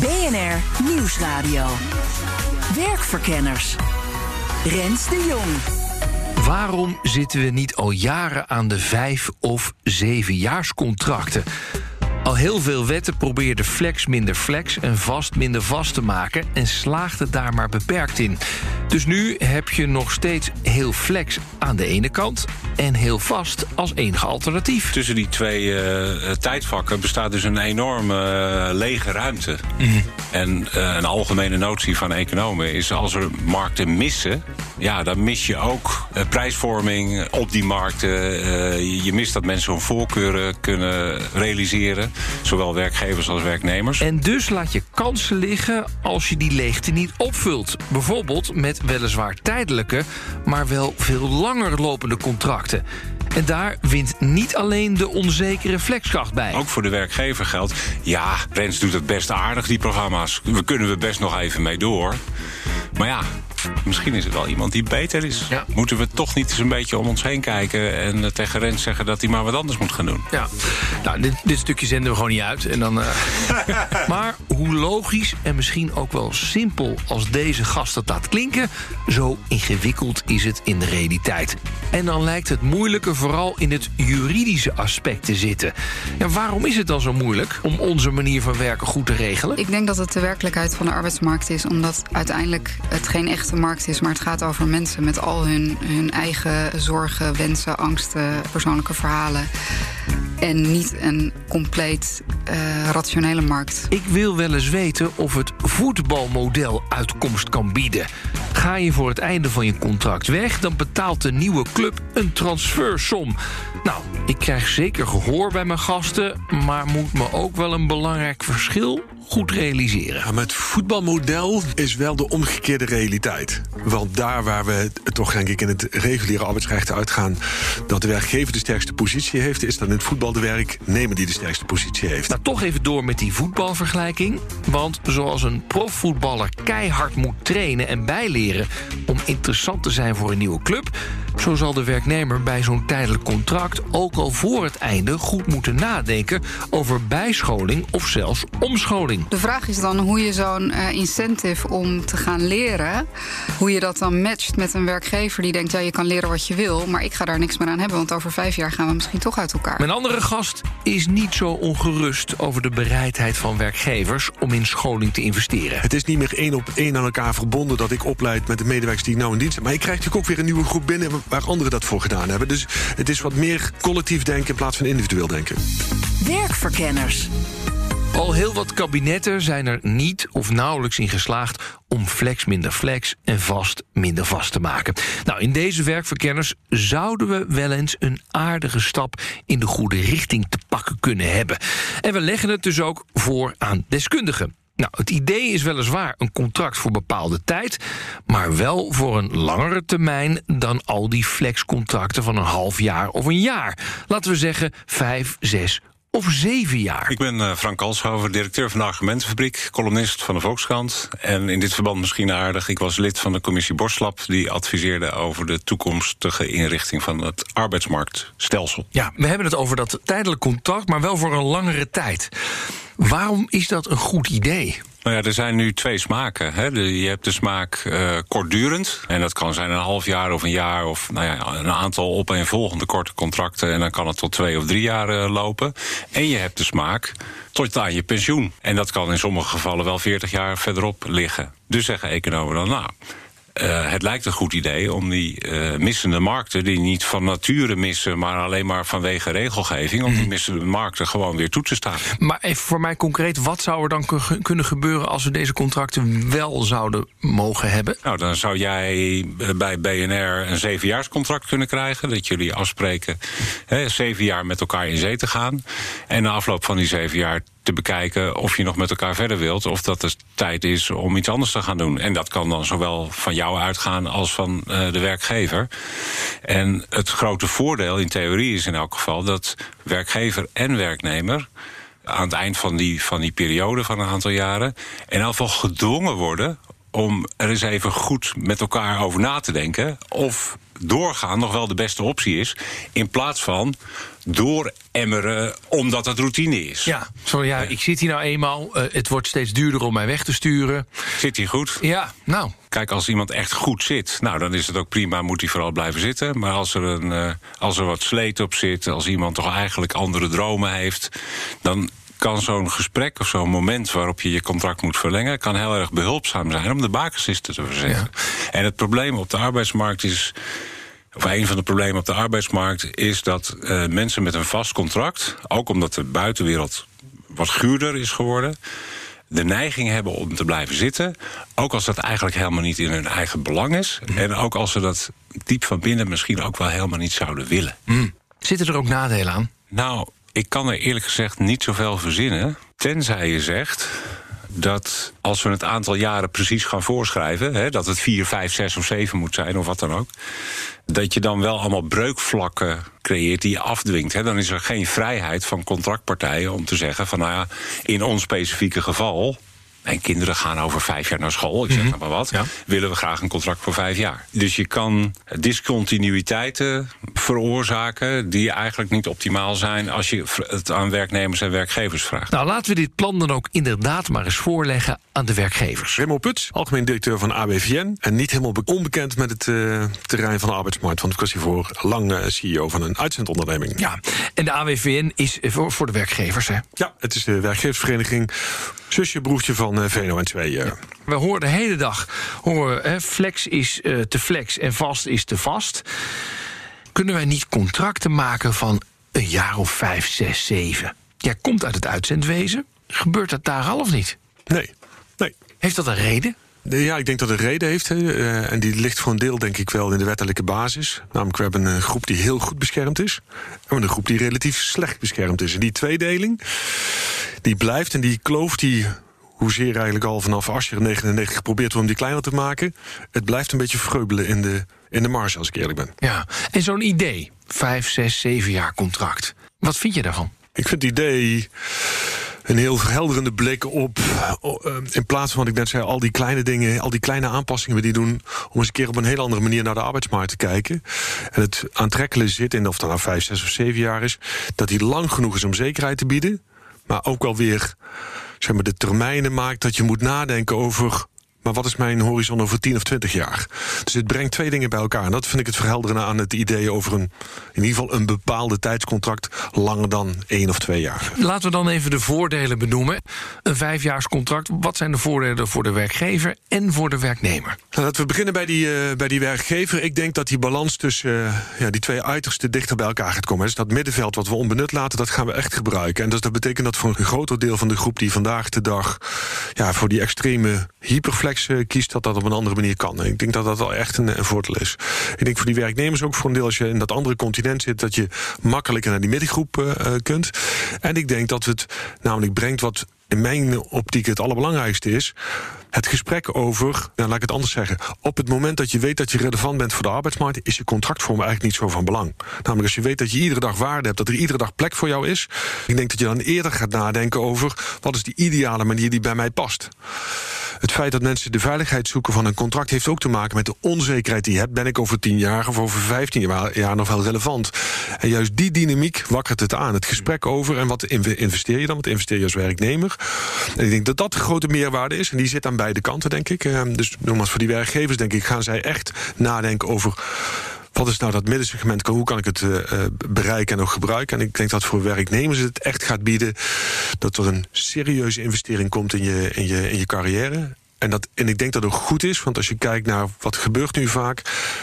BNR Nieuwsradio. Werkverkenners. Rens de Jong. Waarom zitten we niet al jaren aan de vijf- of zevenjaarscontracten? Al heel veel wetten probeerden flex minder flex en vast minder vast te maken en slaagden daar maar beperkt in. Dus nu heb je nog steeds heel flex aan de ene kant en heel vast als enige alternatief. Tussen die twee uh, tijdvakken bestaat dus een enorme uh, lege ruimte. Mhm. En uh, een algemene notie van economen is als er markten missen, ja, dan mis je ook prijsvorming op die markten. je mist dat mensen hun voorkeuren kunnen realiseren, zowel werkgevers als werknemers. En dus laat je kansen liggen als je die leegte niet opvult. Bijvoorbeeld met weliswaar tijdelijke, maar wel veel langer lopende contracten. En daar wint niet alleen de onzekere flexkracht bij. Ook voor de werkgever geldt, ja, Rens doet het best aardig, die programma's. We kunnen we best nog even mee door. Maar ja, misschien is het wel iemand die beter is. Ja. Moeten we toch niet eens een beetje om ons heen kijken... en uh, tegen Rens zeggen dat hij maar wat anders moet gaan doen? Ja, nou, dit, dit stukje zenden we gewoon niet uit. En dan, uh... maar hoe logisch en misschien ook wel simpel als deze gast het laat klinken... zo ingewikkeld is het in de realiteit. En dan lijkt het moeilijke vooral in het juridische aspect te zitten. Ja, waarom is het dan zo moeilijk om onze manier van werken goed te regelen? Ik denk dat het de werkelijkheid van de arbeidsmarkt is... omdat uiteindelijk het geen echte markt is... maar het gaat over mensen met al hun, hun eigen zorgen, wensen, angsten... persoonlijke verhalen en niet een compleet uh, rationele markt. Ik wil wel eens weten of het voetbalmodel uitkomst kan bieden. Ga je voor het einde van je contract weg... dan betaalt de nieuwe club een transfersom. Nou, ik krijg zeker gehoor bij mijn gasten... maar moet me ook wel een belangrijk verschil goed realiseren. Ja, maar het voetbalmodel is wel de omgekeerde realiteit. Want daar waar we toch denk ik in het reguliere arbeidsrecht uitgaan... dat de werkgever de sterkste positie heeft... is dan in het voetbal de werknemer die de sterkste positie heeft. Nou, toch even door met die voetbalvergelijking. Want zoals een profvoetballer keihard moet trainen en bijleren... om interessant te zijn voor een nieuwe club... zo zal de werknemer bij zo'n tijdelijk contract... ook al voor het einde goed moeten nadenken... over bijscholing of zelfs omscholing. De vraag is dan hoe je zo'n uh, incentive om te gaan leren... hoe je dat dan matcht met een werkgever die denkt... ja, je kan leren wat je wil, maar ik ga daar niks meer aan hebben... want over vijf jaar gaan we misschien toch uit elkaar. Mijn andere gast is niet zo ongerust over de bereidheid van werkgevers... om in scholing te investeren. Het is niet meer één op één aan elkaar verbonden... dat ik opleid met de medewerkers die ik nou in dienst heb. Maar ik krijg natuurlijk ook weer een nieuwe groep binnen... waar anderen dat voor gedaan hebben. Dus het is wat meer collectief denken in plaats van individueel denken. Werkverkenners. Al heel wat kabinetten zijn er niet of nauwelijks in geslaagd om flex minder flex en vast minder vast te maken. Nou, in deze werkverkenners zouden we wel eens een aardige stap in de goede richting te pakken kunnen hebben. En we leggen het dus ook voor aan deskundigen. Nou, het idee is weliswaar een contract voor bepaalde tijd, maar wel voor een langere termijn dan al die flexcontracten van een half jaar of een jaar. Laten we zeggen vijf, zes of zeven jaar. Ik ben uh, Frank Kalshover, directeur van de Argumentenfabriek, columnist van de Volkskrant. En in dit verband misschien aardig, ik was lid van de commissie Borslap... die adviseerde over de toekomstige inrichting van het arbeidsmarktstelsel. Ja, we hebben het over dat tijdelijk contract, maar wel voor een langere tijd. Waarom is dat een goed idee? Nou ja, er zijn nu twee smaken. Hè. Je hebt de smaak uh, kortdurend. En dat kan zijn een half jaar of een jaar... of nou ja, een aantal opeenvolgende korte contracten... en dan kan het tot twee of drie jaar uh, lopen. En je hebt de smaak tot aan je pensioen. En dat kan in sommige gevallen wel 40 jaar verderop liggen. Dus zeggen economen dan, nou... Uh, het lijkt een goed idee om die uh, missende markten, die niet van nature missen, maar alleen maar vanwege regelgeving, om die missende markten gewoon weer toe te staan. Maar even voor mij concreet, wat zou er dan kunnen gebeuren als we deze contracten wel zouden mogen hebben? Nou, dan zou jij bij BNR een zevenjaarscontract kunnen krijgen. Dat jullie afspreken hè, zeven jaar met elkaar in zee te gaan. En na afloop van die zeven jaar te bekijken of je nog met elkaar verder wilt. Of dat het tijd is om iets anders te gaan doen. En dat kan dan zowel van jou uitgaan als van uh, de werkgever. En het grote voordeel in theorie is in elk geval dat werkgever en werknemer aan het eind van die, van die periode van een aantal jaren in elk geval gedwongen worden om er eens even goed met elkaar over na te denken. Of doorgaan nog wel de beste optie is. In plaats van dooremmeren omdat het routine is. Ja, sorry, ja, ik zit hier nou eenmaal. Uh, het wordt steeds duurder om mij weg te sturen. Zit hij goed? Ja, nou. Kijk, als iemand echt goed zit, nou, dan is het ook prima, moet hij vooral blijven zitten. Maar als er, een, uh, als er wat sleet op zit, als iemand toch eigenlijk andere dromen heeft, dan kan zo'n gesprek of zo'n moment waarop je je contract moet verlengen, kan heel erg behulpzaam zijn om de bakensisten te verzetten. Ja. En het probleem op de arbeidsmarkt is. Of een van de problemen op de arbeidsmarkt is dat uh, mensen met een vast contract, ook omdat de buitenwereld wat guurder is geworden, de neiging hebben om te blijven zitten. Ook als dat eigenlijk helemaal niet in hun eigen belang is. Mm. En ook als ze dat diep van binnen misschien ook wel helemaal niet zouden willen. Mm. Zitten er ook nadelen aan? Nou, ik kan er eerlijk gezegd niet zoveel verzinnen. Tenzij je zegt dat als we het aantal jaren precies gaan voorschrijven, hè, dat het 4, 5, 6 of 7 moet zijn of wat dan ook, dat je dan wel allemaal breukvlakken creëert die je afdwingt. Hè. Dan is er geen vrijheid van contractpartijen om te zeggen van nou ja, in ons specifieke geval mijn kinderen gaan over vijf jaar naar school, ik zeg mm -hmm. maar wat, ja. willen we graag een contract voor vijf jaar. Dus je kan discontinuïteiten veroorzaken die eigenlijk niet optimaal zijn als je het aan werknemers en werkgevers vraagt. Nou, laten we dit plan dan ook inderdaad maar eens voorleggen aan de werkgevers. Remo Puts, algemeen directeur van ABVN en niet helemaal onbekend met het uh, terrein van de arbeidsmarkt, want ik was hiervoor lang uh, CEO van een uitzendonderneming. Ja, en de ABVN is voor, voor de werkgevers, hè? Ja, het is de werkgeversvereniging, zusje, broertje van VNO en 2. Ja. We horen de hele dag, horen, hè, flex is te flex en vast is te vast. Kunnen wij niet contracten maken van een jaar of vijf, zes, zeven? Jij komt uit het uitzendwezen. Gebeurt dat daar al of niet? Nee. nee. Heeft dat een reden? Ja, ik denk dat het een reden heeft. Uh, en die ligt voor een deel, denk ik, wel in de wettelijke basis. Namelijk, we hebben een groep die heel goed beschermd is. En we hebben een groep die relatief slecht beschermd is. En die tweedeling, die blijft en die kloof die hoezeer eigenlijk al vanaf Ascher 99 geprobeerd wordt om die kleiner te maken. Het blijft een beetje vreubelen in de, in de marge, als ik eerlijk ben. Ja, en zo'n idee, vijf, zes, zeven jaar contract. Wat vind je daarvan? Ik vind het idee een heel verhelderende blik op. In plaats van wat ik net zei, al die kleine dingen, al die kleine aanpassingen die doen. om eens een keer op een heel andere manier naar de arbeidsmarkt te kijken. En het aantrekkelijke zit in, of dat nou vijf, zes of zeven jaar is. dat die lang genoeg is om zekerheid te bieden. Maar ook wel weer zeg maar, de termijnen maakt dat je moet nadenken over maar wat is mijn horizon over 10 of 20 jaar? Dus het brengt twee dingen bij elkaar. En dat vind ik het verhelderende aan het idee over een, in ieder geval een bepaalde tijdscontract langer dan één of twee jaar. Laten we dan even de voordelen benoemen. Een vijfjaarscontract, wat zijn de voordelen voor de werkgever en voor de werknemer? Nou, laten we beginnen bij die, uh, bij die werkgever. Ik denk dat die balans tussen uh, ja, die twee uitersten dichter bij elkaar gaat komen. Dus dat middenveld wat we onbenut laten, dat gaan we echt gebruiken. En dus dat betekent dat voor een groter deel van de groep die vandaag de dag ja, voor die extreme hyperflex kiest, dat dat op een andere manier kan. Ik denk dat dat wel echt een, een voordeel is. Ik denk voor die werknemers ook voor een deel, als je in dat andere continent zit, dat je makkelijker naar die middengroep uh, kunt. En ik denk dat het namelijk brengt wat in mijn optiek het allerbelangrijkste is. Het gesprek over, nou, laat ik het anders zeggen. Op het moment dat je weet dat je relevant bent voor de arbeidsmarkt, is je contractvorm eigenlijk niet zo van belang. Namelijk als je weet dat je iedere dag waarde hebt, dat er iedere dag plek voor jou is. Ik denk dat je dan eerder gaat nadenken over wat is die ideale manier die bij mij past. Het feit dat mensen de veiligheid zoeken van een contract heeft ook te maken met de onzekerheid die je hebt. Ben ik over 10 jaar of over 15 jaar nog wel relevant? En juist die dynamiek wakkert het aan. Het gesprek over en wat investeer je dan? Wat investeer je als werknemer? En ik denk dat dat de grote meerwaarde is. En die zit aan beide kanten, denk ik. Dus nogmaals, voor die werkgevers, denk ik, gaan zij echt nadenken over wat is nou dat middensegment? Hoe kan ik het uh, bereiken en ook gebruiken? En ik denk dat voor werknemers het echt gaat bieden dat er een serieuze investering komt in je, in je, in je carrière. En, dat, en ik denk dat het ook goed is, want als je kijkt naar wat gebeurt nu vaak.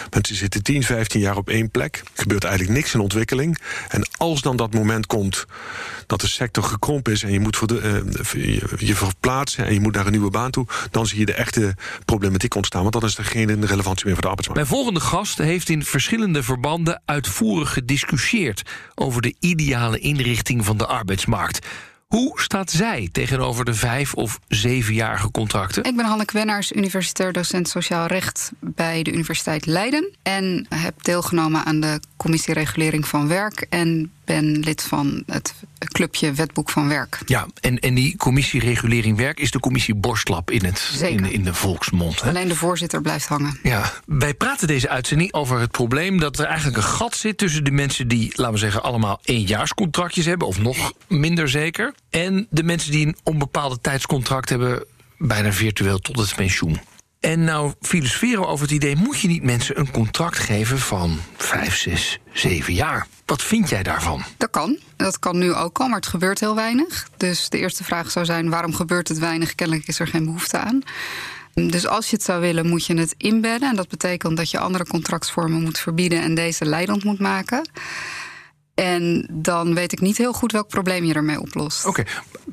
Mensen zitten 10, 15 jaar op één plek. Er gebeurt eigenlijk niks in ontwikkeling. En als dan dat moment komt dat de sector gekrompen is en je moet voor de, je, je verplaatsen en je moet naar een nieuwe baan toe, dan zie je de echte problematiek ontstaan. Want dan is er geen relevantie meer voor de arbeidsmarkt. Mijn volgende gast heeft in verschillende verbanden uitvoerig gediscussieerd over de ideale inrichting van de arbeidsmarkt. Hoe staat zij tegenover de vijf- of zevenjarige contracten? Ik ben Hanneke Wennaars, universitair docent Sociaal Recht bij de Universiteit Leiden. En heb deelgenomen aan de Commissie Regulering van Werk. En ben lid van het clubje Wetboek van Werk. Ja, en, en die commissie Regulering Werk is de commissie Borstlap in, het, in, in de volksmond. Hè? Alleen de voorzitter blijft hangen. Ja, wij praten deze uitzending over het probleem dat er eigenlijk een gat zit tussen de mensen die, laten we zeggen, allemaal éénjaarscontractjes hebben, of nog minder zeker, en de mensen die een onbepaalde tijdscontract hebben, bijna virtueel tot het pensioen. En nou filosoferen we over het idee: moet je niet mensen een contract geven van vijf, zes, zeven jaar? Wat vind jij daarvan? Dat kan. Dat kan nu ook al, maar het gebeurt heel weinig. Dus de eerste vraag zou zijn: waarom gebeurt het weinig? Kennelijk is er geen behoefte aan. Dus als je het zou willen, moet je het inbedden. En dat betekent dat je andere contractsvormen moet verbieden en deze leidend moet maken. En dan weet ik niet heel goed welk probleem je ermee oplost. Oké,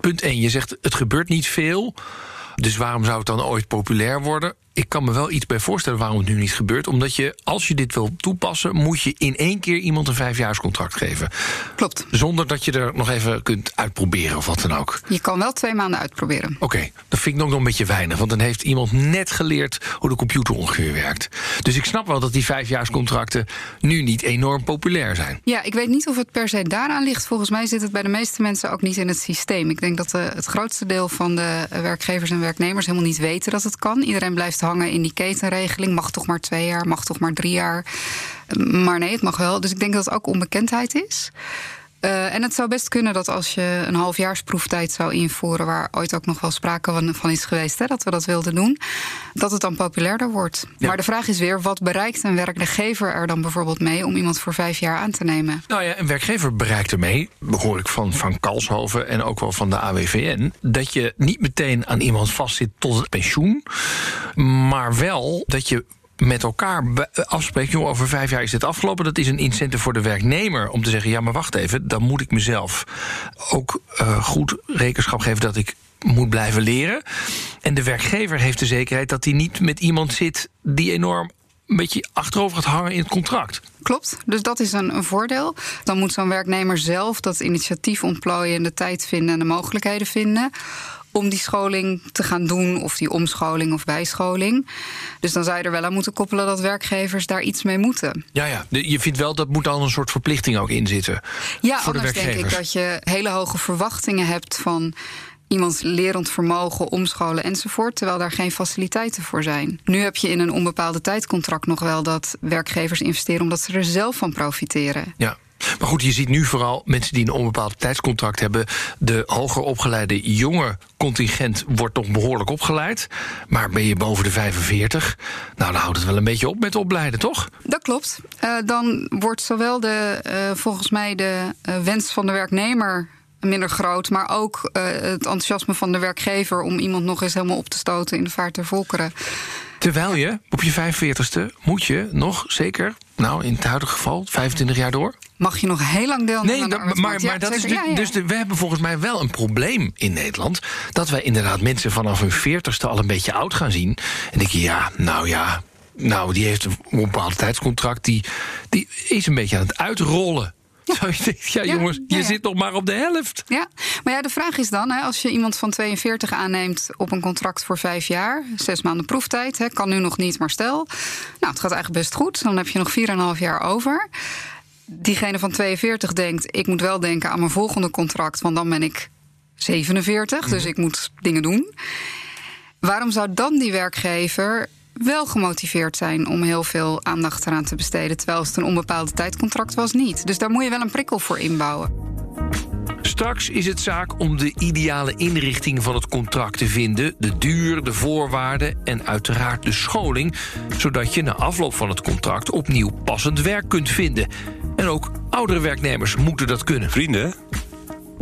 punt 1. Je zegt het gebeurt niet veel. Dus waarom zou het dan ooit populair worden? Ik kan me wel iets bij voorstellen waarom het nu niet gebeurt. Omdat je, als je dit wil toepassen, moet je in één keer iemand een vijfjaarscontract geven. Klopt. Zonder dat je er nog even kunt uitproberen of wat dan ook. Je kan wel twee maanden uitproberen. Oké, dat vind ik nog een beetje weinig. Want dan heeft iemand net geleerd hoe de computer ongeveer werkt. Dus ik snap wel dat die vijfjaarscontracten nu niet enorm populair zijn. Ja, ik weet niet of het per se daaraan ligt. Volgens mij zit het bij de meeste mensen ook niet in het systeem. Ik denk dat eh, het grootste deel van de werkgevers en werknemers helemaal niet weten dat het kan. Iedereen blijft in die ketenregeling. Mag toch maar twee jaar, mag toch maar drie jaar. Maar nee, het mag wel. Dus ik denk dat het ook onbekendheid is. Uh, en het zou best kunnen dat als je een halfjaarsproeftijd zou invoeren, waar ooit ook nog wel sprake van, van is geweest, hè, dat we dat wilden doen, dat het dan populairder wordt. Ja. Maar de vraag is weer: wat bereikt een werkgever er dan bijvoorbeeld mee om iemand voor vijf jaar aan te nemen? Nou ja, een werkgever bereikt ermee, hoor ik van, van Kalshoven en ook wel van de AWVN, dat je niet meteen aan iemand vastzit tot het pensioen, maar wel dat je met elkaar afspreekt, joh, over vijf jaar is dit afgelopen. Dat is een incentive voor de werknemer om te zeggen: ja, maar wacht even, dan moet ik mezelf ook uh, goed rekenschap geven dat ik moet blijven leren. En de werkgever heeft de zekerheid dat hij niet met iemand zit die enorm een beetje achterover gaat hangen in het contract. Klopt, dus dat is een, een voordeel. Dan moet zo'n werknemer zelf dat initiatief ontplooien en de tijd vinden en de mogelijkheden vinden om die scholing te gaan doen, of die omscholing of bijscholing. Dus dan zou je er wel aan moeten koppelen dat werkgevers daar iets mee moeten. Ja, ja. Je vindt wel dat moet dan een soort verplichting ook in zitten. Ja, voor de anders denk ik dat je hele hoge verwachtingen hebt van iemands lerend vermogen, omscholen enzovoort, terwijl daar geen faciliteiten voor zijn. Nu heb je in een onbepaalde tijdcontract nog wel dat werkgevers investeren omdat ze er zelf van profiteren. Ja. Maar goed, je ziet nu vooral mensen die een onbepaald tijdscontract hebben. De hoger opgeleide jonge contingent wordt toch behoorlijk opgeleid. Maar ben je boven de 45, nou dan houdt het wel een beetje op met opleiden, toch? Dat klopt. Uh, dan wordt zowel de, uh, volgens mij de uh, wens van de werknemer minder groot, maar ook uh, het enthousiasme van de werkgever om iemand nog eens helemaal op te stoten in de vaart der volkeren. Terwijl je op je 45ste moet je nog zeker, nou in het huidige geval, 25 jaar door. Mag je nog heel lang deelnemen Nee, aan de dat, maar, maar dat is zeker. de, Ja, ja. dus de, we hebben volgens mij wel een probleem in Nederland. Dat wij inderdaad mensen vanaf hun 40ste al een beetje oud gaan zien. En denk je, ja, nou ja, nou, die heeft een bepaald tijdscontract. Die, die is een beetje aan het uitrollen. Zo je denkt, ja, Ja, jongens, ja, je ja. zit nog maar op de helft. Ja, maar ja, de vraag is dan, hè, als je iemand van 42 aanneemt op een contract voor vijf jaar, zes maanden proeftijd, hè, kan nu nog niet, maar stel, nou, het gaat eigenlijk best goed, dan heb je nog 4,5 jaar over. Diegene van 42 denkt, ik moet wel denken aan mijn volgende contract, want dan ben ik 47, dus ik moet dingen doen. Waarom zou dan die werkgever wel gemotiveerd zijn om heel veel aandacht eraan te besteden, terwijl het een onbepaalde tijdcontract was niet? Dus daar moet je wel een prikkel voor inbouwen. Straks is het zaak om de ideale inrichting van het contract te vinden, de duur, de voorwaarden en uiteraard de scholing, zodat je na afloop van het contract opnieuw passend werk kunt vinden. En ook oudere werknemers moeten dat kunnen. Vrienden,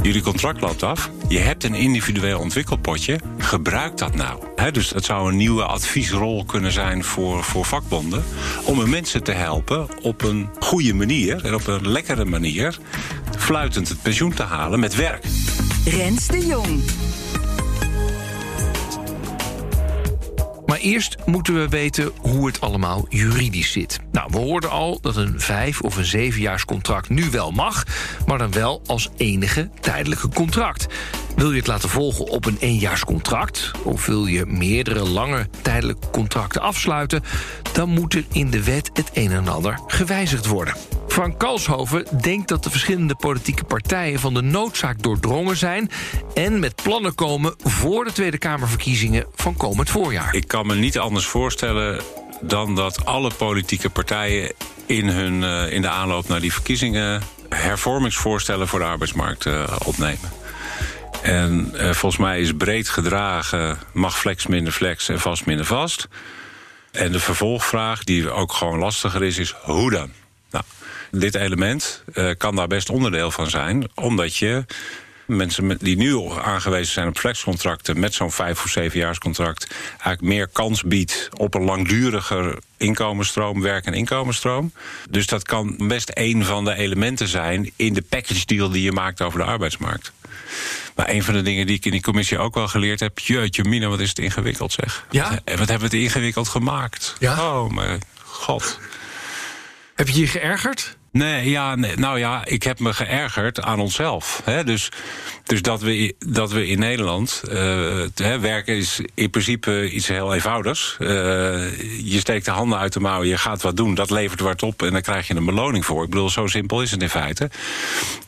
jullie contract loopt af. Je hebt een individueel ontwikkelpotje. Gebruik dat nou. Dus het zou een nieuwe adviesrol kunnen zijn voor, voor vakbonden. Om hun mensen te helpen op een goede manier en op een lekkere manier. fluitend het pensioen te halen met werk. Rens de Jong. Maar eerst moeten we weten hoe het allemaal juridisch zit. Nou, we hoorden al dat een vijf- of een zevenjaarscontract nu wel mag... maar dan wel als enige tijdelijke contract. Wil je het laten volgen op een eenjaarscontract... of wil je meerdere lange tijdelijke contracten afsluiten... dan moet er in de wet het een en ander gewijzigd worden. Frank Kalshoven denkt dat de verschillende politieke partijen... van de noodzaak doordrongen zijn... en met plannen komen voor de Tweede Kamerverkiezingen van komend voorjaar. Ik kan me niet anders voorstellen dan dat alle politieke partijen in, hun, uh, in de aanloop naar die verkiezingen hervormingsvoorstellen voor de arbeidsmarkt uh, opnemen. En uh, volgens mij is breed gedragen, mag flex minder flex en vast minder vast. En de vervolgvraag, die ook gewoon lastiger is, is hoe dan? Nou, dit element uh, kan daar best onderdeel van zijn, omdat je mensen die nu aangewezen zijn op flexcontracten met zo'n vijf of zevenjaarscontract eigenlijk meer kans biedt op een langduriger inkomensstroom, werk- en inkomensstroom. Dus dat kan best een van de elementen zijn in de package deal die je maakt over de arbeidsmarkt. Maar een van de dingen die ik in die commissie ook wel geleerd heb... jeetje mina, wat is het ingewikkeld zeg. Ja? En wat hebben we het ingewikkeld gemaakt. Ja? Oh mijn god. Heb je je geërgerd? Nee, ja, nee, nou ja, ik heb me geërgerd aan onszelf. Hè? Dus, dus dat, we, dat we in Nederland. Uh, hè, werken is in principe iets heel eenvoudigs. Uh, je steekt de handen uit de mouwen, je gaat wat doen, dat levert wat op en dan krijg je een beloning voor. Ik bedoel, zo simpel is het in feite.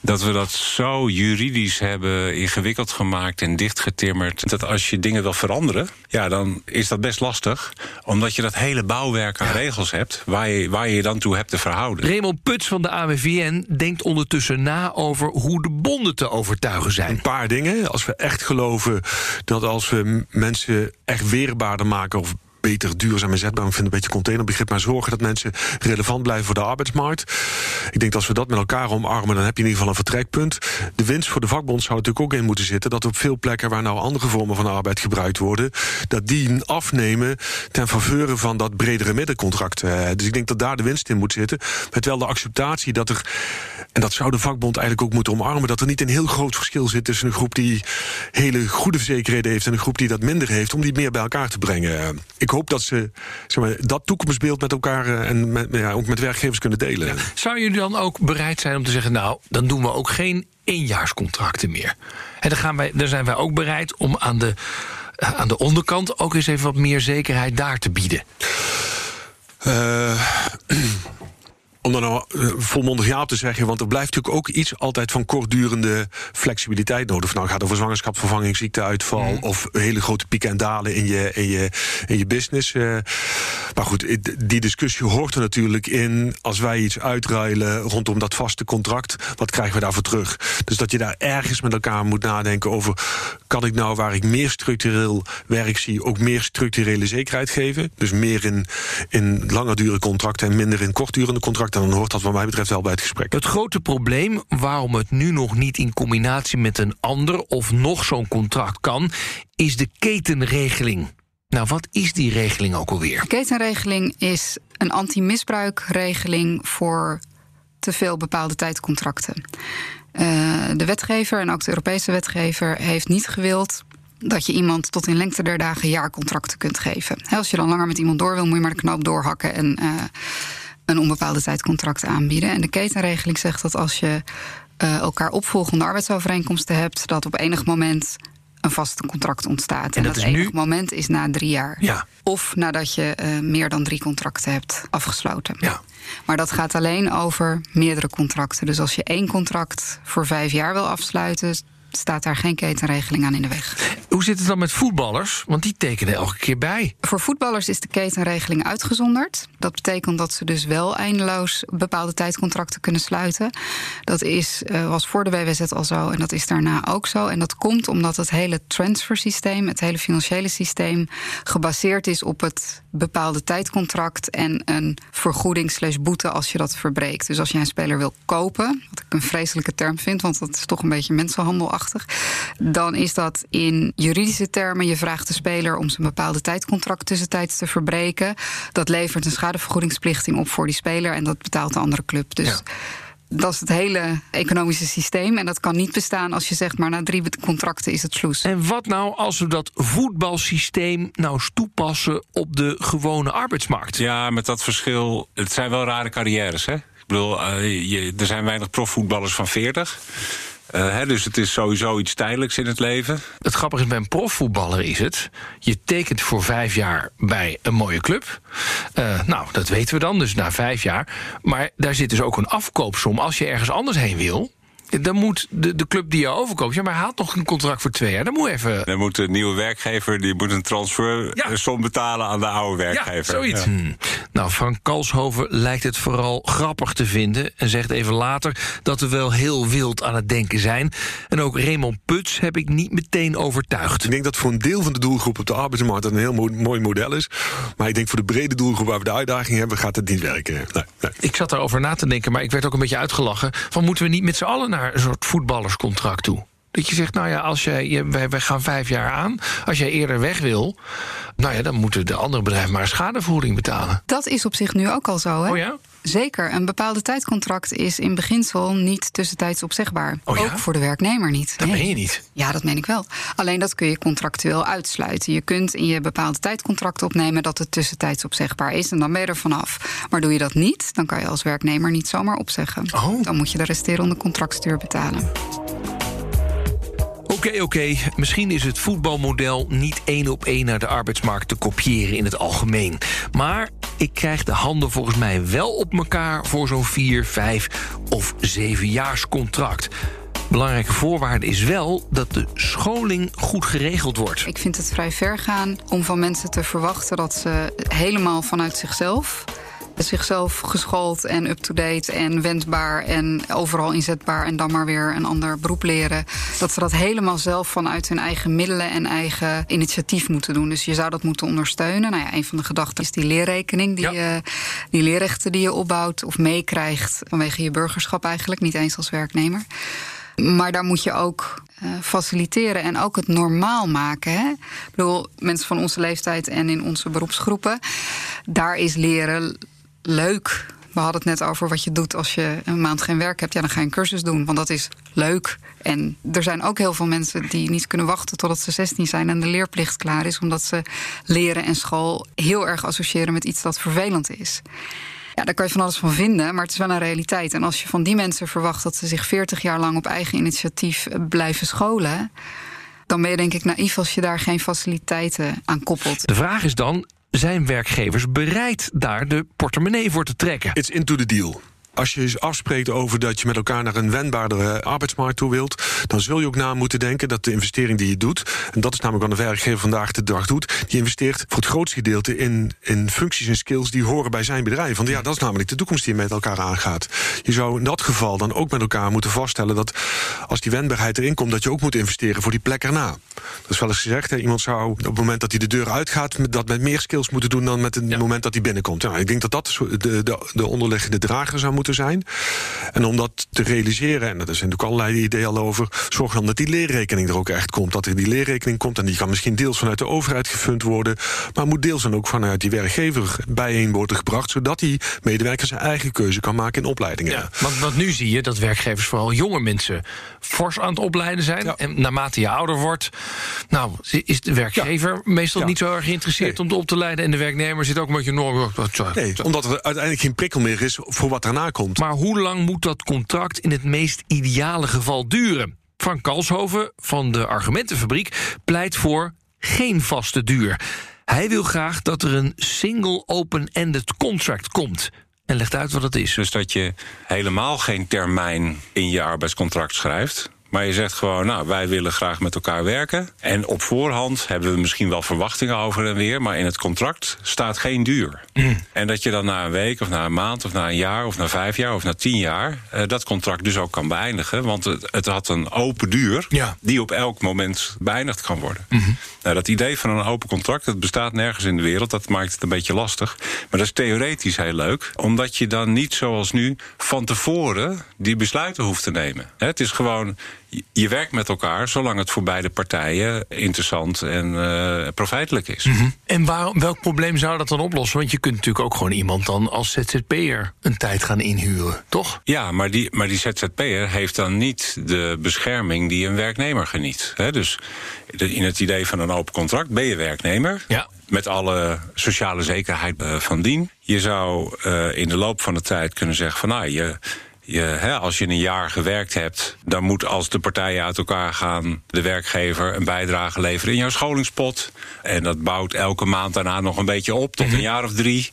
Dat we dat zo juridisch hebben ingewikkeld gemaakt en dichtgetimmerd. Dat als je dingen wil veranderen, ja, dan is dat best lastig. Omdat je dat hele bouwwerk aan regels hebt, waar je, waar je je dan toe hebt te verhouden. Raymond Puts van de AWVN denkt ondertussen na over hoe de bonden te overtuigen zijn. Een paar dingen. Als we echt geloven dat als we mensen echt weerbaarder maken of beter duurzaam inzetbaar. Ik vind een beetje containerbegrip, maar zorgen dat mensen relevant blijven voor de arbeidsmarkt. Ik denk dat als we dat met elkaar omarmen, dan heb je in ieder geval een vertrekpunt. De winst voor de vakbond zou natuurlijk ook in moeten zitten dat op veel plekken waar nou andere vormen van arbeid gebruikt worden, dat die afnemen ten faveur van dat bredere middencontract. Dus ik denk dat daar de winst in moet zitten. Met wel de acceptatie dat er, en dat zou de vakbond eigenlijk ook moeten omarmen, dat er niet een heel groot verschil zit tussen een groep die hele goede verzekerheden heeft en een groep die dat minder heeft, om die meer bij elkaar te brengen. Ik ik hoop dat ze zeg maar, dat toekomstbeeld met elkaar uh, en met, ja, ook met werkgevers kunnen delen. Ja. Zou jullie dan ook bereid zijn om te zeggen: Nou, dan doen we ook geen eenjaarscontracten meer? En dan, gaan wij, dan zijn wij ook bereid om aan de, uh, aan de onderkant ook eens even wat meer zekerheid daar te bieden. Uh, om dan nou uh, volmondig ja op te zeggen, want er blijft natuurlijk ook iets altijd van kortdurende flexibiliteit nodig. Of nou gaat over zwangerschapsvervanging, ziekteuitval mm. of hele grote pieken en dalen in je, in je, in je business. Uh, maar goed, die discussie hoort er natuurlijk in als wij iets uitruilen rondom dat vaste contract. Wat krijgen we daarvoor terug? Dus dat je daar ergens met elkaar moet nadenken over: kan ik nou waar ik meer structureel werk zie, ook meer structurele zekerheid geven? Dus meer in, in langerdurige contracten en minder in kortdurende contracten. En dan hoort dat wat mij betreft wel bij het gesprek. Het grote probleem waarom het nu nog niet in combinatie met een ander of nog zo'n contract kan, is de ketenregeling. Nou, wat is die regeling ook alweer? De ketenregeling is een anti-misbruikregeling voor te veel bepaalde tijdcontracten. Uh, de wetgever en ook de Europese wetgever heeft niet gewild dat je iemand tot in lengte der dagen jaarcontracten kunt geven. He, als je dan langer met iemand door wil, moet je maar de knoop doorhakken en uh, een onbepaalde tijd contract aanbieden. En de ketenregeling zegt dat als je uh, elkaar opvolgende arbeidsovereenkomsten hebt, dat op enig moment een vast contract ontstaat. En, en dat, dat enig nu... moment is na drie jaar. Ja. Of nadat je uh, meer dan drie contracten hebt afgesloten. Ja. Maar dat gaat alleen over meerdere contracten. Dus als je één contract voor vijf jaar wil afsluiten, staat daar geen ketenregeling aan in de weg. Hoe zit het dan met voetballers? Want die tekenen elke keer bij. Voor voetballers is de ketenregeling uitgezonderd. Dat betekent dat ze dus wel eindeloos bepaalde tijdcontracten kunnen sluiten. Dat is, uh, was voor de WWZ al zo en dat is daarna ook zo. En dat komt omdat het hele transfersysteem, het hele financiële systeem, gebaseerd is op het bepaalde tijdcontract en een vergoeding slash boete als je dat verbreekt. Dus als je een speler wil kopen, wat ik een vreselijke term vind, want dat is toch een beetje mensenhandel dan is dat in juridische termen. Je vraagt de speler om zijn bepaalde tijdcontract tussentijds te verbreken. Dat levert een schadevergoedingsplichting op voor die speler en dat betaalt de andere club. Dus. Ja. Dat is het hele economische systeem. En dat kan niet bestaan als je zegt, maar na drie contracten is het sloes. En wat nou als we dat voetbalsysteem nou eens toepassen op de gewone arbeidsmarkt? Ja, met dat verschil. Het zijn wel rare carrières, hè? Ik bedoel, uh, je, er zijn weinig profvoetballers van 40. Uh, hè, dus het is sowieso iets tijdelijks in het leven. Het grappige is, bij een profvoetballer is het... je tekent voor vijf jaar bij een mooie club. Uh, nou, dat weten we dan, dus na vijf jaar. Maar daar zit dus ook een afkoopsom. Als je ergens anders heen wil dan moet de, de club die je overkoopt... ja, maar hij had nog een contract voor twee jaar. Dan moet even... Dan moet de nieuwe werkgever die moet een transfersom ja. betalen aan de oude werkgever. Ja, zoiets. Ja. Hmm. Nou, Frank Kalshoven lijkt het vooral grappig te vinden... en zegt even later dat we wel heel wild aan het denken zijn. En ook Raymond Puts heb ik niet meteen overtuigd. Ik denk dat voor een deel van de doelgroep op de arbeidsmarkt... een heel mooi model is. Maar ik denk voor de brede doelgroep waar we de uitdaging hebben... gaat het niet werken. Nee, nee. Ik zat daarover na te denken, maar ik werd ook een beetje uitgelachen... van moeten we niet met z'n allen naar een soort voetballerscontract toe. Dat je zegt, nou ja, als jij, wij, wij gaan vijf jaar aan. Als jij eerder weg wil, nou ja, dan moeten de andere bedrijven maar schadevoering betalen. Dat is op zich nu ook al zo, hè? Oh ja? Zeker. Een bepaalde tijdcontract is in beginsel niet tussentijds opzegbaar. Oh ja? Ook voor de werknemer niet. Dat nee. meen je niet? Ja, dat meen ik wel. Alleen dat kun je contractueel uitsluiten. Je kunt in je bepaalde tijdcontract opnemen dat het tussentijds opzegbaar is. En dan ben je er vanaf. Maar doe je dat niet, dan kan je als werknemer niet zomaar opzeggen. Oh. Dan moet je de resterende contractstuur betalen. Oké, oké. Misschien is het voetbalmodel niet één op één naar de arbeidsmarkt te kopiëren in het algemeen. Maar ik krijg de handen volgens mij wel op elkaar voor zo'n vier, vijf of zevenjaarscontract. Belangrijke voorwaarde is wel dat de scholing goed geregeld wordt. Ik vind het vrij ver gaan om van mensen te verwachten dat ze helemaal vanuit zichzelf zichzelf geschoold en up-to-date en wendbaar en overal inzetbaar en dan maar weer een ander beroep leren. Dat ze dat helemaal zelf vanuit hun eigen middelen en eigen initiatief moeten doen. Dus je zou dat moeten ondersteunen. Nou ja, een van de gedachten is die leerrekening, die, ja. uh, die leerrechten die je opbouwt of meekrijgt vanwege je burgerschap eigenlijk, niet eens als werknemer. Maar daar moet je ook uh, faciliteren en ook het normaal maken. Hè? Ik bedoel, mensen van onze leeftijd en in onze beroepsgroepen, daar is leren leuk. We hadden het net over wat je doet als je een maand geen werk hebt. Ja, dan ga je een cursus doen, want dat is leuk. En er zijn ook heel veel mensen die niet kunnen wachten totdat ze 16 zijn en de leerplicht klaar is, omdat ze leren en school heel erg associëren met iets dat vervelend is. Ja, daar kan je van alles van vinden, maar het is wel een realiteit. En als je van die mensen verwacht dat ze zich 40 jaar lang op eigen initiatief blijven scholen, dan ben je denk ik naïef als je daar geen faciliteiten aan koppelt. De vraag is dan: zijn werkgevers bereid daar de portemonnee voor te trekken? It's into the deal. Als je afspreekt over dat je met elkaar naar een wendbaardere arbeidsmarkt toe wilt, dan zul je ook na moeten denken dat de investering die je doet, en dat is namelijk wat de werkgever vandaag de dag doet, die investeert voor het grootste gedeelte in, in functies en skills die horen bij zijn bedrijf. Want ja, dat is namelijk de toekomst die je met elkaar aangaat. Je zou in dat geval dan ook met elkaar moeten vaststellen dat als die wendbaarheid erin komt, dat je ook moet investeren voor die plek erna. Dat is wel eens gezegd, hè, iemand zou op het moment dat hij de deur uitgaat, dat met meer skills moeten doen dan met het ja. moment dat hij binnenkomt. Ja, ik denk dat dat de, de, de onderliggende drager zou moeten zijn. En om dat te realiseren, en er zijn natuurlijk allerlei ideeën al over, zorg dan dat die leerrekening er ook echt komt. Dat er die leerrekening komt en die kan misschien deels vanuit de overheid gefund worden, maar moet deels dan ook vanuit die werkgever bijeen worden gebracht, zodat die medewerker zijn eigen keuze kan maken in opleidingen. Ja, want, want nu zie je dat werkgevers vooral jonge mensen fors aan het opleiden zijn. Ja. En naarmate je ouder wordt, nou, is de werkgever ja. meestal niet zo erg geïnteresseerd nee. om op te leiden. En de werknemer zit ook een beetje nog. Nee, omdat er uiteindelijk geen prikkel meer is voor wat daarna komt. Maar hoe lang moet dat contract in het meest ideale geval duren? Frank Kalshoven van de Argumentenfabriek pleit voor geen vaste duur. Hij wil graag dat er een single open-ended contract komt. En legt uit wat het is. Dus dat je helemaal geen termijn in je arbeidscontract schrijft. Maar je zegt gewoon, nou, wij willen graag met elkaar werken. En op voorhand hebben we misschien wel verwachtingen over en weer. Maar in het contract staat geen duur. Mm. En dat je dan na een week of na een maand of na een jaar of na vijf jaar of na tien jaar. Uh, dat contract dus ook kan beëindigen. Want het, het had een open duur ja. die op elk moment beëindigd kan worden. Mm -hmm. Nou, dat idee van een open contract, dat bestaat nergens in de wereld. Dat maakt het een beetje lastig. Maar dat is theoretisch heel leuk. Omdat je dan niet zoals nu van tevoren die besluiten hoeft te nemen. Het is gewoon je- werkt met elkaar zolang het voor beide partijen interessant en eh profijtelijk is. En waar, welk probleem zou dat dan oplossen? Want je kunt natuurlijk ook gewoon iemand dan als ZZP'er een tijd gaan inhuren, toch? Ja, maar die, maar die ZZP'er heeft dan niet de bescherming die een werknemer geniet. Hè? Dus in het idee van een open contract ben je werknemer. Ja. Met alle sociale zekerheid eh, van dien. Je zou eh, in de loop van de tijd kunnen zeggen van nou, je. Je, hè, als je een jaar gewerkt hebt, dan moet als de partijen uit elkaar gaan, de werkgever een bijdrage leveren in jouw scholingspot. En dat bouwt elke maand daarna nog een beetje op tot een jaar of drie.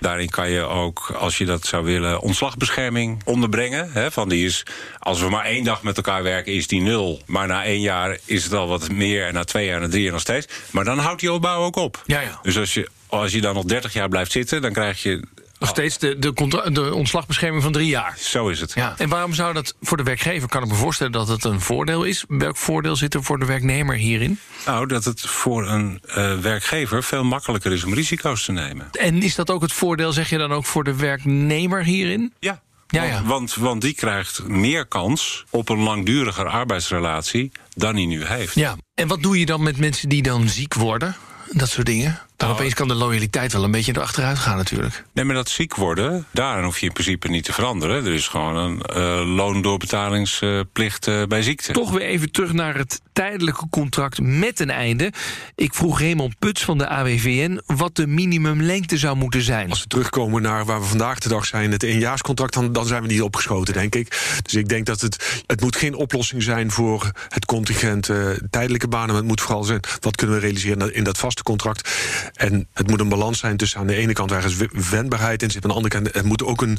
Daarin kan je ook, als je dat zou willen, ontslagbescherming onderbrengen. Hè, van die is, als we maar één dag met elkaar werken, is die nul. Maar na één jaar is het al wat meer. En na twee jaar, na drie jaar nog steeds. Maar dan houdt die opbouw ook op. Ja, ja. Dus als je, als je dan nog 30 jaar blijft zitten, dan krijg je. Nog steeds de, de, de ontslagbescherming van drie jaar. Zo is het. Ja. En waarom zou dat voor de werkgever, kan ik me voorstellen dat het een voordeel is? Welk voordeel zit er voor de werknemer hierin? Nou, dat het voor een eh, werkgever veel makkelijker is om risico's te nemen. En is dat ook het voordeel, zeg je dan ook, voor de werknemer hierin? Ja. Ja, want, ja. Want, want die krijgt meer kans op een langduriger arbeidsrelatie dan hij nu heeft. Ja. En wat doe je dan met mensen die dan ziek worden? Dat soort dingen. Dan Nou, opeens kan de loyaliteit wel een beetje erachteruit gaan natuurlijk. Nee, maar dat ziek worden, daarin hoef je in principe niet te veranderen. Er is gewoon een eh, loondoorbetalingsplicht eh, bij ziekte. Toch weer even terug naar het tijdelijke contract met een einde. Ik vroeg Raymond Puts van de AWVN wat de minimumlengte zou moeten zijn. Als we terugkomen naar waar we vandaag de dag zijn, het eenjaarscontract, dan, dan zijn we niet opgeschoten, denk ik. Dus ik denk dat het, het moet geen oplossing zijn voor het contingent eh, tijdelijke banen. Maar het moet vooral zijn, wat kunnen we realiseren in dat vaste contract. En het moet een balans zijn tussen aan de ene kant ergens we- wendbaarheid in zit, aan de andere kant het moet ook een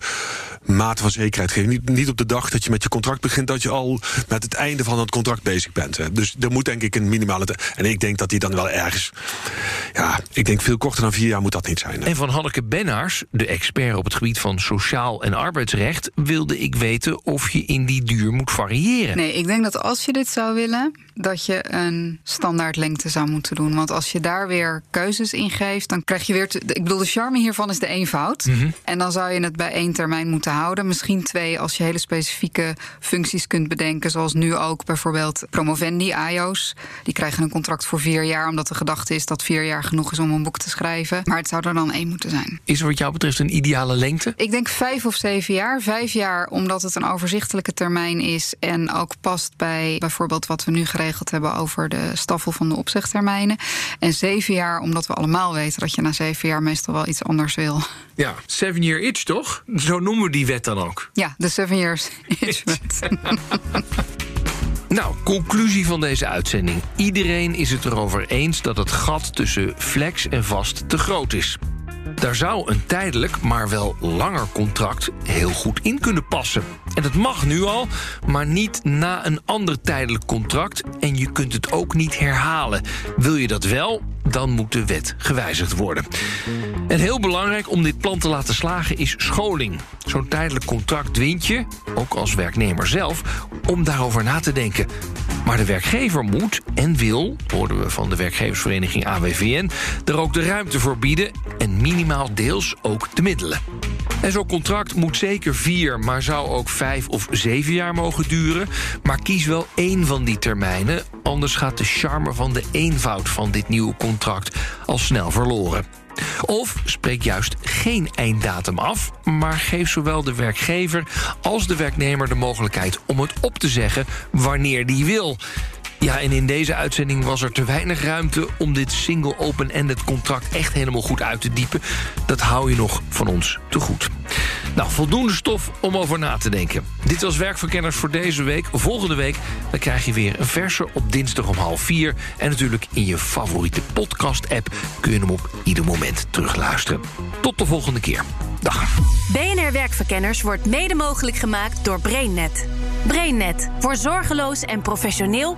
mate van zekerheid geven. Niet, niet op de dag dat je met je contract begint, dat je al met het einde van het contract bezig bent. hè. Dus er moet denk ik een minimale. En ik denk dat die dan wel ergens. Ja, ik denk veel korter dan vier jaar moet dat niet zijn. hè. En van Hanneke Bennaars, de expert op het gebied van sociaal en arbeidsrecht, wilde ik weten of je in die duur moet variëren. Nee, ik denk dat als je dit zou willen, dat je een standaard lengte zou moeten doen. Want als je daar weer keuzes in geeft, dan krijg je weer. te- ik bedoel, de charme hiervan is de eenvoud. En dan zou je het bij één termijn moeten houden. Misschien twee als je hele specifieke functies kunt bedenken. Zoals nu ook bijvoorbeeld promovendi, AIO's. Die krijgen een contract voor vier jaar, omdat de gedachte is dat vier jaar genoeg is om een boek te schrijven. Maar het zou er dan één moeten zijn. Is er wat jou betreft een ideale lengte? Ik denk vijf of zeven jaar. Vijf jaar omdat het een overzichtelijke termijn is en ook past bij bijvoorbeeld wat we nu geregeld hebben over de staffel van de opzegtermijnen. En zeven jaar omdat we allemaal weten dat je na zeven jaar meestal wel iets anders wil. Ja, seven year itch toch? Zo noemen we die wet dan ook. Ja, de seven years itch wet. Nou, conclusie van deze uitzending. Iedereen is het erover eens dat het gat tussen flex en vast te groot is. Daar zou een tijdelijk, maar wel langer contract heel goed in kunnen passen. En dat mag nu al, maar niet na een ander tijdelijk contract. En je kunt het ook niet herhalen. Wil je dat wel, dan moet de wet gewijzigd worden. En heel belangrijk om dit plan te laten slagen is scholing. Zo'n tijdelijk contract dwingt je, ook als werknemer zelf, om daarover na te denken. Maar de werkgever moet en wil, hoorden we van de werkgeversvereniging AWVN, er ook de ruimte voor bieden en minimaal deels ook de middelen. En zo'n contract moet zeker vier, maar zou ook vijf of zeven jaar mogen duren. Maar kies wel één van die termijnen, anders gaat de charme van de eenvoud van dit nieuwe contract al snel verloren. Of spreek juist geen einddatum af, maar geef zowel de werkgever als de werknemer de mogelijkheid om het op te zeggen wanneer die wil. Ja, en in deze uitzending was er te weinig ruimte om dit single open-ended contract echt helemaal goed uit te diepen. Dat hou je nog van ons te goed. Nou, voldoende stof om over na te denken. Dit was Werkverkenners voor deze week. Volgende week dan krijg je weer een verse op dinsdag om half vier. En natuurlijk in je favoriete podcast-app kun je hem op ieder moment terugluisteren. Tot de volgende keer. Dag. BNR Werkverkenners wordt mede mogelijk gemaakt door BrainNet. BrainNet voor zorgeloos en professioneel